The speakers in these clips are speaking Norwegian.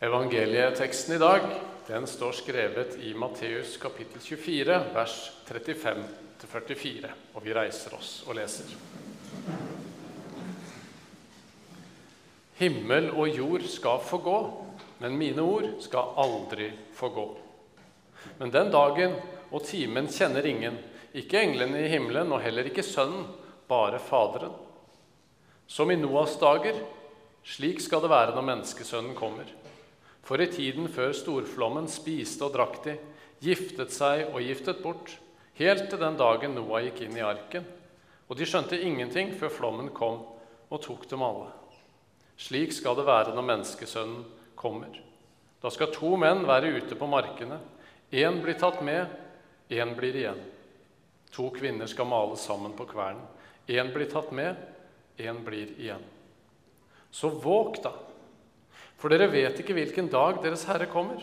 Evangelieteksten i dag den står skrevet i Matteus kapittel 24, vers 35-44. Og vi reiser oss og leser. Himmel og jord skal forgå, men mine ord skal aldri forgå. Men den dagen og timen kjenner ingen, ikke englene i himmelen og heller ikke Sønnen, bare Faderen. Som i Noas dager, slik skal det være når Menneskesønnen kommer. For i tiden før storflommen spiste og drakk de, giftet seg og giftet bort, helt til den dagen Noah gikk inn i arken. Og de skjønte ingenting før flommen kom og tok dem alle. Slik skal det være når Menneskesønnen kommer. Da skal to menn være ute på markene. Én blir tatt med, én blir igjen. To kvinner skal male sammen på kvernen. Én blir tatt med, én blir igjen. Så våg, da for dere vet ikke hvilken dag Deres Herre kommer.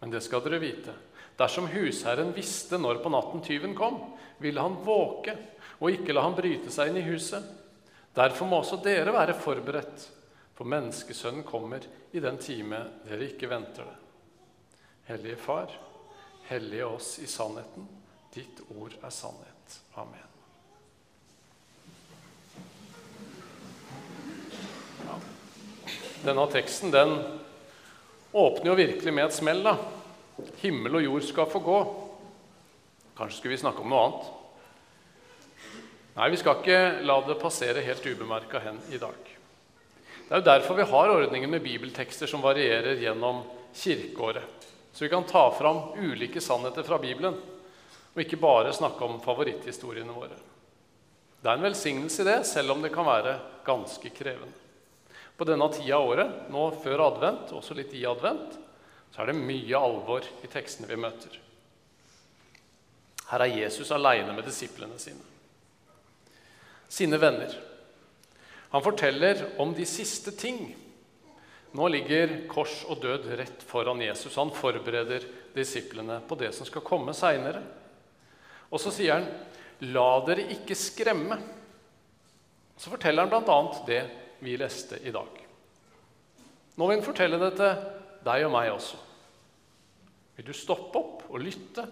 Men det skal dere vite. Dersom husherren visste når på natten tyven kom, ville han våke og ikke la han bryte seg inn i huset. Derfor må også dere være forberedt, for menneskesønnen kommer i den time dere ikke venter det. Hellige Far, hellige oss i sannheten. Ditt ord er sannhet. Amen. Denne teksten den åpner jo virkelig med et smell. da. Himmel og jord skal få gå. Kanskje skulle vi snakke om noe annet? Nei, vi skal ikke la det passere helt ubemerka hen i dag. Det er jo derfor vi har ordningen med bibeltekster som varierer gjennom kirkeåret. Så vi kan ta fram ulike sannheter fra Bibelen, og ikke bare snakke om favoritthistoriene våre. Det er en velsignelse i det, selv om det kan være ganske krevende. På denne tida av året, nå før advent, også litt i advent, så er det mye alvor i tekstene vi møter. Her er Jesus aleine med disiplene sine, sine venner. Han forteller om de siste ting. Nå ligger kors og død rett foran Jesus. Han forbereder disiplene på det som skal komme seinere. Og så sier han, 'La dere ikke skremme'. Så forteller han bl.a. det vi leste i dag. Nå vil han fortelle det til deg og meg også. Vil du stoppe opp og lytte?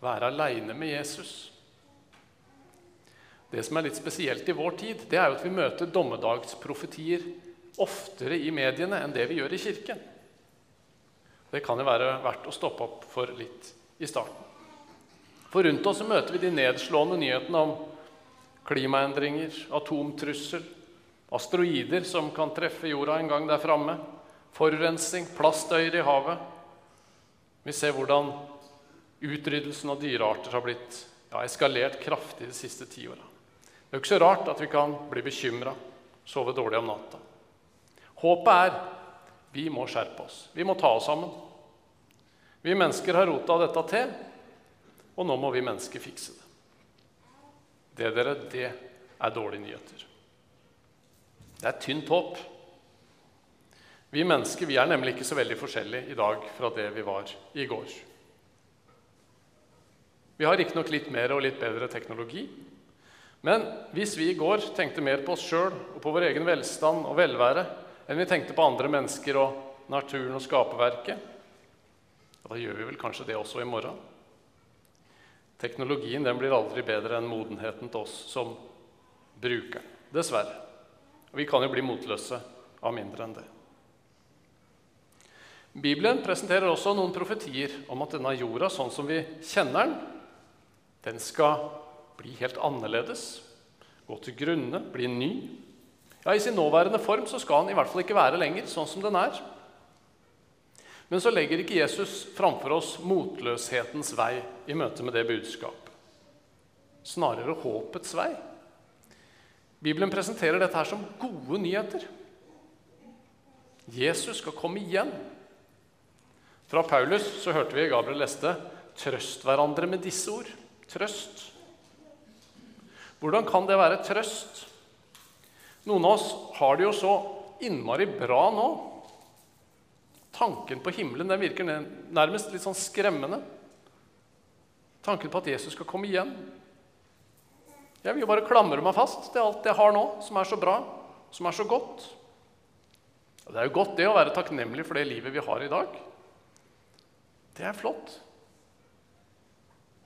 Være aleine med Jesus? Det som er litt spesielt i vår tid, det er jo at vi møter dommedagsprofetier oftere i mediene enn det vi gjør i kirken. Det kan jo være verdt å stoppe opp for litt i starten. For rundt oss møter vi de nedslående nyhetene om klimaendringer, atomtrussel, Asteroider som kan treffe jorda en gang der framme. Forurensning, plastøyer i havet. Vi ser hvordan utryddelsen av dyrearter har blitt ja, eskalert kraftig de siste ti åra. Det er jo ikke så rart at vi kan bli bekymra, sove dårlig om natta. Håpet er vi må skjerpe oss. Vi må ta oss sammen. Vi mennesker har rota dette til, og nå må vi mennesker fikse det. Det, dere, det er dårlige nyheter. Det er tynt håp. Vi mennesker vi er nemlig ikke så veldig forskjellige i dag fra det vi var i går. Vi har riktignok litt mer og litt bedre teknologi. Men hvis vi i går tenkte mer på oss sjøl og på vår egen velstand og velvære enn vi tenkte på andre mennesker og naturen og skaperverket, da gjør vi vel kanskje det også i morgen. Teknologien blir aldri bedre enn modenheten til oss som bruker. Dessverre. Og vi kan jo bli motløse av mindre enn det. Bibelen presenterer også noen profetier om at denne jorda, sånn som vi kjenner den, den skal bli helt annerledes, gå til grunne, bli ny. Ja, I sin nåværende form så skal den i hvert fall ikke være lenger sånn som den er. Men så legger ikke Jesus framfor oss motløshetens vei i møte med det budskapet. Snarere håpets vei. Bibelen presenterer dette her som gode nyheter. Jesus skal komme igjen. Fra Paulus så hørte vi Gabriel leste 'Trøst hverandre med disse ord'. Trøst. Hvordan kan det være trøst? Noen av oss har det jo så innmari bra nå. Tanken på himmelen den virker nærmest litt sånn skremmende. Tanken på at Jesus skal komme igjen. Jeg vil jo bare klamre meg fast til alt jeg har nå, som er så bra, som er så godt. Og Det er jo godt det å være takknemlig for det livet vi har i dag. Det er flott.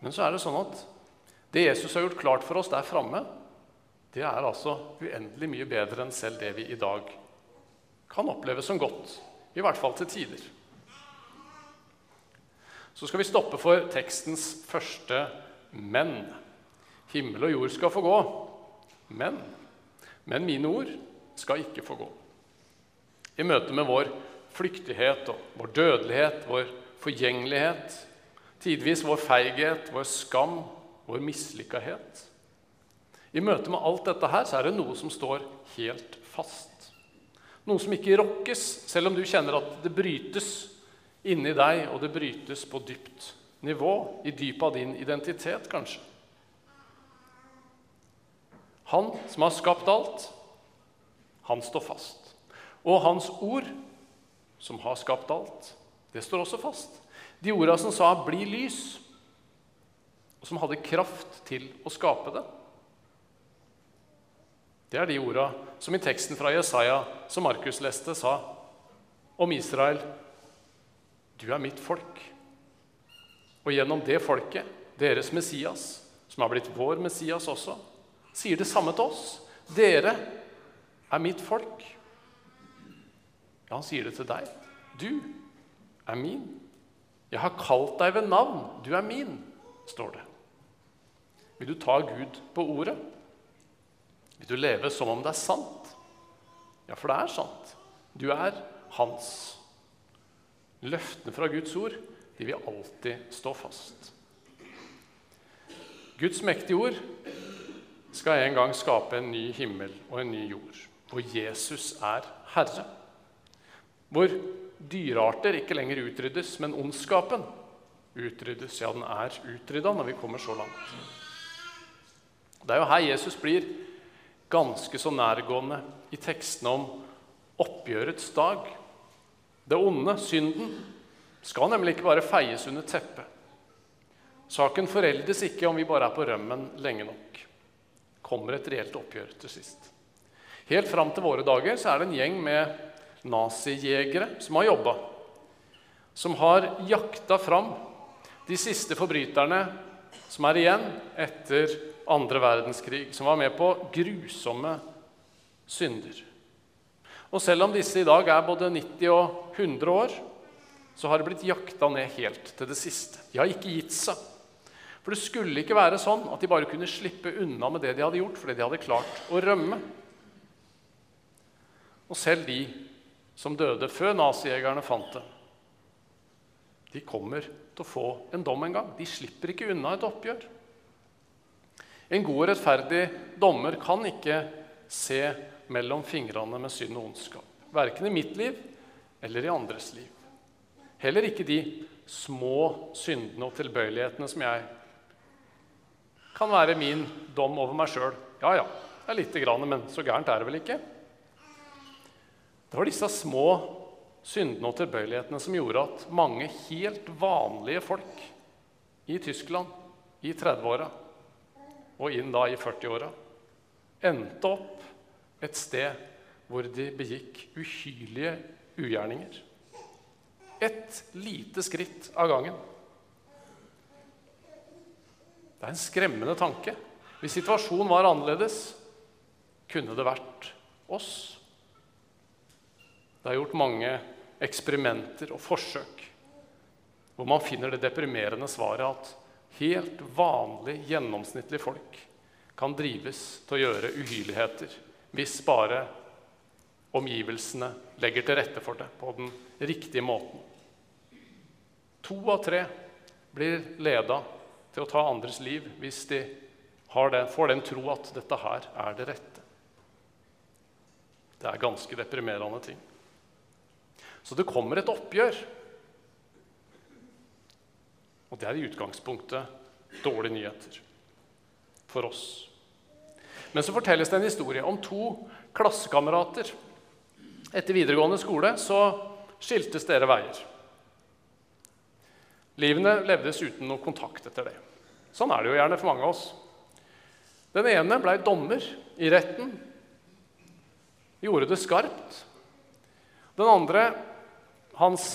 Men så er det sånn at det Jesus har gjort klart for oss der framme, det er altså uendelig mye bedre enn selv det vi i dag kan oppleve som godt. I hvert fall til tider. Så skal vi stoppe for tekstens første 'men'. Himmel og jord skal få gå, men, men mine ord skal ikke få gå. I møte med vår flyktighet og vår dødelighet, vår forgjengelighet, tidvis vår feighet, vår skam, vår mislykkahet I møte med alt dette her så er det noe som står helt fast. Noe som ikke rokkes, selv om du kjenner at det brytes inni deg, og det brytes på dypt nivå, i dypet av din identitet, kanskje. Han som har skapt alt, han står fast. Og hans ord, som har skapt alt, det står også fast. De orda som sa 'bli lys', og som hadde kraft til å skape det. Det er de orda som i teksten fra Jesaja, som Markus leste, sa om Israel Du er mitt folk. Og gjennom det folket, deres Messias, som har blitt vår Messias også, sier det samme til oss. Dere er mitt folk. Ja, han sier det til deg. Du er min. Jeg har kalt deg ved navn. Du er min, står det. Vil du ta Gud på ordet? Vil du leve som om det er sant? Ja, for det er sant. Du er hans. Løftene fra Guds ord de vil alltid stå fast. Guds mektige ord skal en gang skape en ny himmel og en ny jord, hvor Jesus er herre. Hvor dyrearter ikke lenger utryddes, men ondskapen utryddes. Ja, den er utrydda når vi kommer så langt. Det er jo her Jesus blir ganske så nærgående i tekstene om oppgjørets dag. Det onde, synden, skal nemlig ikke bare feies under teppet. Saken foreldes ikke om vi bare er på rømmen lenge nok kommer et reelt oppgjør til sist. Helt fram til våre dager så er det en gjeng med nazijegere som har jobba. Som har jakta fram de siste forbryterne som er igjen etter andre verdenskrig. Som var med på grusomme synder. Og selv om disse i dag er både 90 og 100 år, så har de blitt jakta ned helt til det siste. De har ikke gitt seg. For det skulle ikke være sånn at de bare kunne slippe unna med det de hadde gjort, fordi de hadde klart å rømme. Og selv de som døde før nazijegerne fant det, de kommer til å få en dom en gang. De slipper ikke unna et oppgjør. En god og rettferdig dommer kan ikke se mellom fingrene med synd og ondskap. Verken i mitt liv eller i andres liv. Heller ikke de små syndene og tilbøyelighetene som jeg kan være min dom over meg sjøl. Ja, ja, det er lite grann, men så gærent er det vel ikke? Det var disse små syndene og tilbøyelighetene som gjorde at mange helt vanlige folk i Tyskland i 30-åra og inn da i 40-åra endte opp et sted hvor de begikk uhyrlige ugjerninger. Et lite skritt av gangen. Det er en skremmende tanke. Hvis situasjonen var annerledes, kunne det vært oss. Det er gjort mange eksperimenter og forsøk hvor man finner det deprimerende svaret at helt vanlig, gjennomsnittlige folk kan drives til å gjøre uhyrligheter hvis bare omgivelsene legger til rette for det på den riktige måten. To av tre blir leda til å ta andres liv hvis de den, får den tro at dette her er det rette. Det er ganske deprimerende ting. Så det kommer et oppgjør. Og det er i utgangspunktet dårlige nyheter for oss. Men så fortelles det en historie om to klassekamerater. Etter videregående skole så skiltes dere veier. Livene levdes uten noe kontakt etter det. Sånn er det jo gjerne for mange av oss. Den ene blei dommer i retten. Gjorde det skarpt. Den andre, hans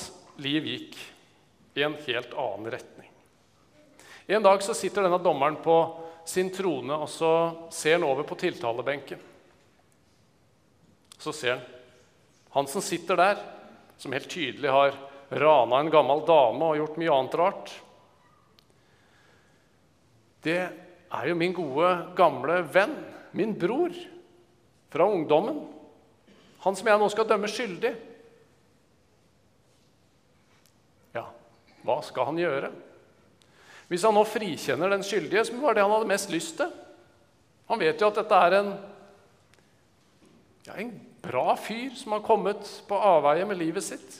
liv gikk i en helt annen retning. En dag så sitter denne dommeren på sin trone, og så ser han over på tiltalebenken. Så ser han han som sitter der, som helt tydelig har rana en gammel dame og gjort mye annet rart. Det er jo min gode, gamle venn, min bror, fra ungdommen. Han som jeg nå skal dømme skyldig. Ja, hva skal han gjøre? Hvis han nå frikjenner den skyldige, som var det han hadde mest lyst til Han vet jo at dette er en, ja, en bra fyr som har kommet på avveie med livet sitt.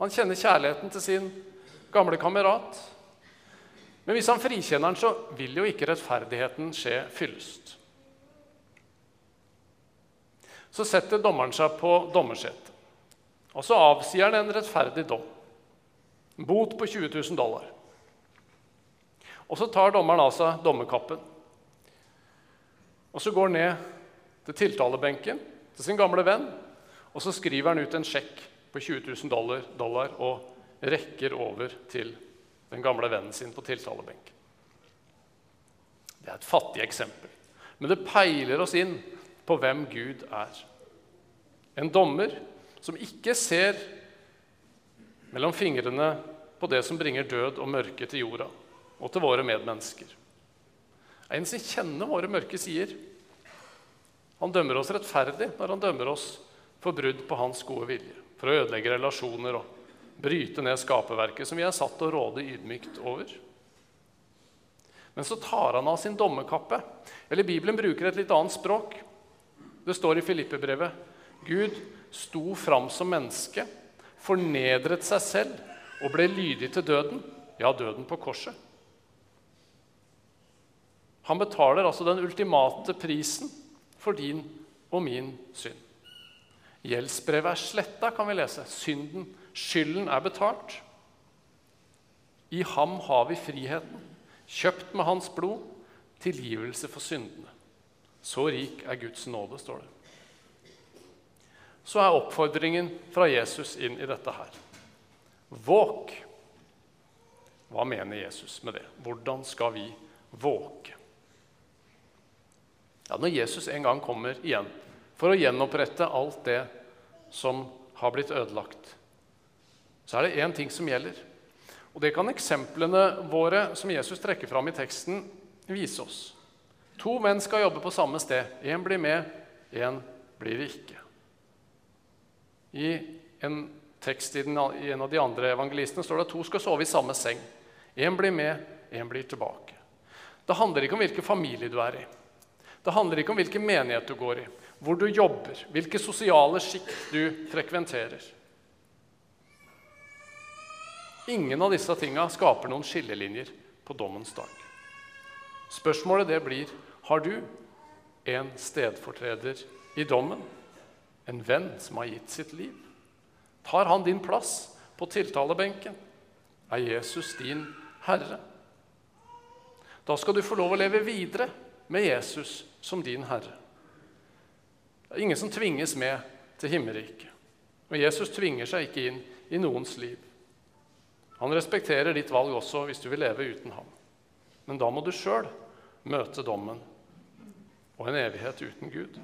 Han kjenner kjærligheten til sin gamle kamerat. Men hvis han frikjenner den, så vil jo ikke rettferdigheten skje fyllest. Så setter dommeren seg på dommersetet, og så avsier han en rettferdig dom. Bot på 20 000 dollar. Og så tar dommeren av seg dommerkappen. Og så går han ned til tiltalebenken til sin gamle venn, og så skriver han ut en sjekk på 20 000 dollar, dollar og rekker over til den gamle vennen sin på tiltalebenken. Det er et fattig eksempel, men det peiler oss inn på hvem Gud er. En dommer som ikke ser mellom fingrene på det som bringer død og mørke til jorda og til våre medmennesker. En som kjenner våre mørke sider. Han dømmer oss rettferdig når han dømmer oss for brudd på hans gode vilje, for å ødelegge relasjoner og bryte ned skaperverket som vi er satt til å råde ydmykt over. Men så tar han av sin dommerkappe. Eller Bibelen bruker et litt annet språk. Det står i Filippebrevet Gud sto fram som menneske, fornedret seg selv og ble lydig til døden, ja, døden på korset. Han betaler altså den ultimate prisen for din og min synd. Gjeldsbrevet er sletta, kan vi lese. Synden, skylden, er betalt. I ham har vi friheten, kjøpt med hans blod, tilgivelse for syndene. Så rik er Guds nåde, står det. Så er oppfordringen fra Jesus inn i dette her. Våk. Hva mener Jesus med det? Hvordan skal vi våke? Ja, når Jesus en gang kommer igjen for å gjenopprette alt det som har blitt ødelagt, så er det én ting som gjelder. Og det kan eksemplene våre som Jesus trekker fram i teksten, vise oss. To menn skal jobbe på samme sted. Én blir med, én blir ikke. I en tekst i, en av de andre evangelistene står det at to skal sove i samme seng. Én blir med, én blir tilbake. Det handler ikke om hvilken familie du er i. Det handler ikke om hvilken menighet du går i, hvor du jobber, hvilke sosiale sjikt du frekventerer. Ingen av disse tinga skaper noen skillelinjer på dommens dag. Spørsmålet det blir har du en stedfortreder i dommen, en venn som har gitt sitt liv. Tar han din plass på tiltalebenken? Er Jesus din herre? Da skal du få lov å leve videre med Jesus som din herre. Det er ingen som tvinges med til himmelriket. Og Jesus tvinger seg ikke inn i noens liv. Han respekterer ditt valg også hvis du vil leve uten ham. Men da må du sjøl møte dommen og en evighet uten Gud.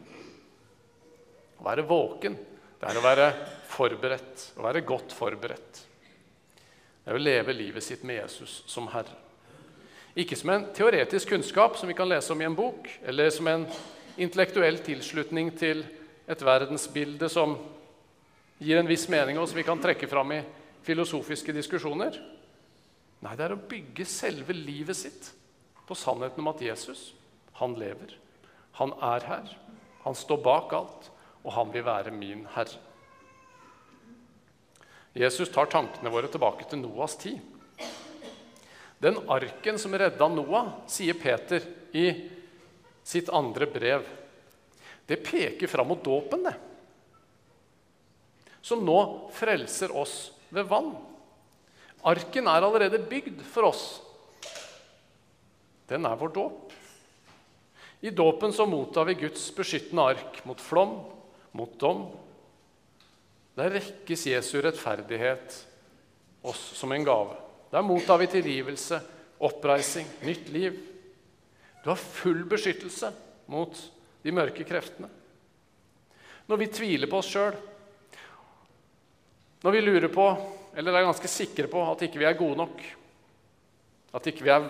Å være våken, det er å være forberedt, å være godt forberedt. Det er å leve livet sitt med Jesus som Herre. Ikke som en teoretisk kunnskap som vi kan lese om i en bok, eller som en intellektuell tilslutning til et verdensbilde som gir en viss mening, og som vi kan trekke fram i filosofiske diskusjoner. Nei, det er å bygge selve livet sitt på sannheten om at Jesus, han lever. Han er her. Han står bak alt, og han vil være min herre. Jesus tar tankene våre tilbake til Noas tid. Den arken som redda Noah, sier Peter i sitt andre brev, det peker fram mot dåpen, det. Som nå frelser oss ved vann. Arken er allerede bygd for oss. Den er vår dåp. I dåpen så mottar vi Guds beskyttende ark mot flom, mot dom. Der rekkes Jesu rettferdighet oss som en gave. Der mottar vi tilgivelse, oppreising, nytt liv. Du har full beskyttelse mot de mørke kreftene. Når vi tviler på oss sjøl, når vi lurer på, eller er ganske sikre på, at ikke vi er gode nok, at ikke vi er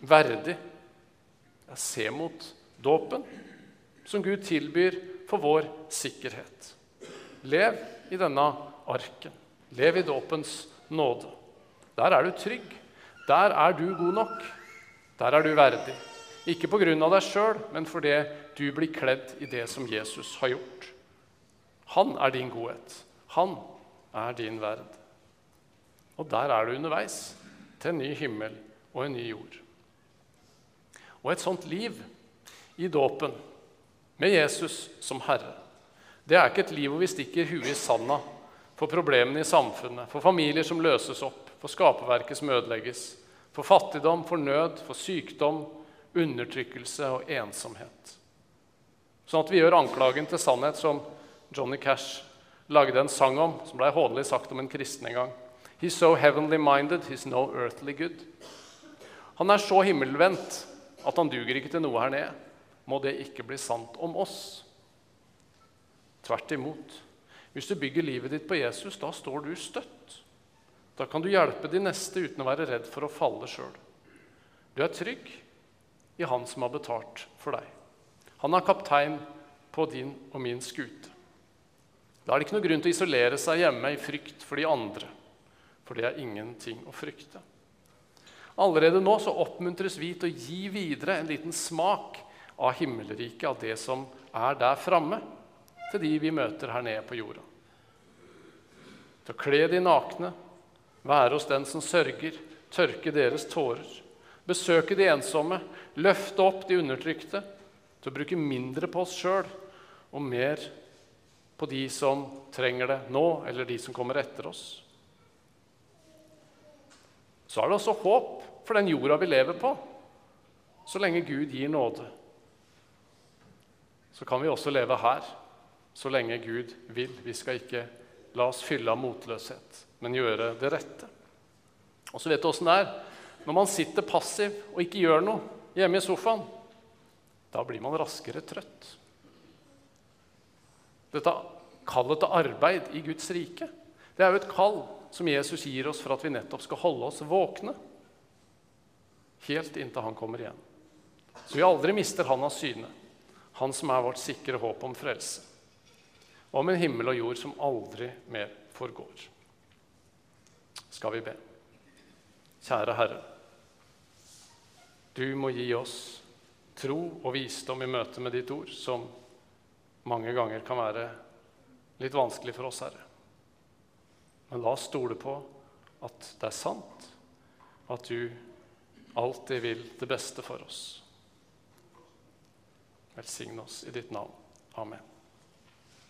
verdig, se mot dåpen, som Gud tilbyr for vår sikkerhet. Lev i denne arken. Lev i dåpens nåde. Der er du trygg. Der er du god nok. Der er du verdig. Ikke pga. deg sjøl, men fordi du blir kledd i det som Jesus har gjort. Han er din godhet. Han er din verd. Og der er du underveis til en ny himmel og en ny jord. Og et sånt liv i dåpen, med Jesus som Herre, det er ikke et liv hvor vi stikker huet i sanda for problemene i samfunnet, for familier som løses opp, for skaperverket som ødelegges, for fattigdom, for nød, for sykdom, undertrykkelse og ensomhet. Sånn at vi gjør anklagen til sannhet, som Johnny Cash lagde en sang om, som ble hånlig sagt om en kristen en gang. He's so heavenly minded, he's no earthly good. Han er så himmelvendt at han duger ikke til noe her nede. Må det ikke bli sant om oss? Tvert imot. Hvis du bygger livet ditt på Jesus, da står du støtt. Da kan du hjelpe de neste uten å være redd for å falle sjøl. Du er trygg i Han som har betalt for deg. Han er kaptein på din og min skute. Da er det ikke noe grunn til å isolere seg hjemme i frykt for de andre, for det er ingenting å frykte. Allerede nå så oppmuntres vi til å gi videre en liten smak av himmelriket, av det som er der framme, til de vi møter her nede på jorda. Til å kle de nakne, være hos den som sørger, tørke deres tårer, besøke de ensomme, løfte opp de undertrykte, til å bruke mindre på oss sjøl og mer på de som trenger det nå, eller de som kommer etter oss. Så er det også håp for den jorda vi lever på. Så lenge Gud gir nåde, så kan vi også leve her. Så lenge Gud vil. Vi skal ikke la oss fylle av motløshet, men gjøre det rette. Og så vet du åssen det er når man sitter passiv og ikke gjør noe hjemme i sofaen. Da blir man raskere trøtt. Dette kallet til arbeid i Guds rike det er jo et kall som Jesus gir oss for at vi nettopp skal holde oss våkne helt inntil han kommer igjen. Så vi aldri mister han av syne, han som er vårt sikre håp om frelse. Og om en himmel og jord som aldri mer forgår. Skal vi be. Kjære Herre. Du må gi oss tro og visdom i møte med ditt ord, som mange ganger kan være litt vanskelig for oss, Herre. Men la oss stole på at det er sant, at du alltid vil det beste for oss. Velsign oss i ditt navn. Amen.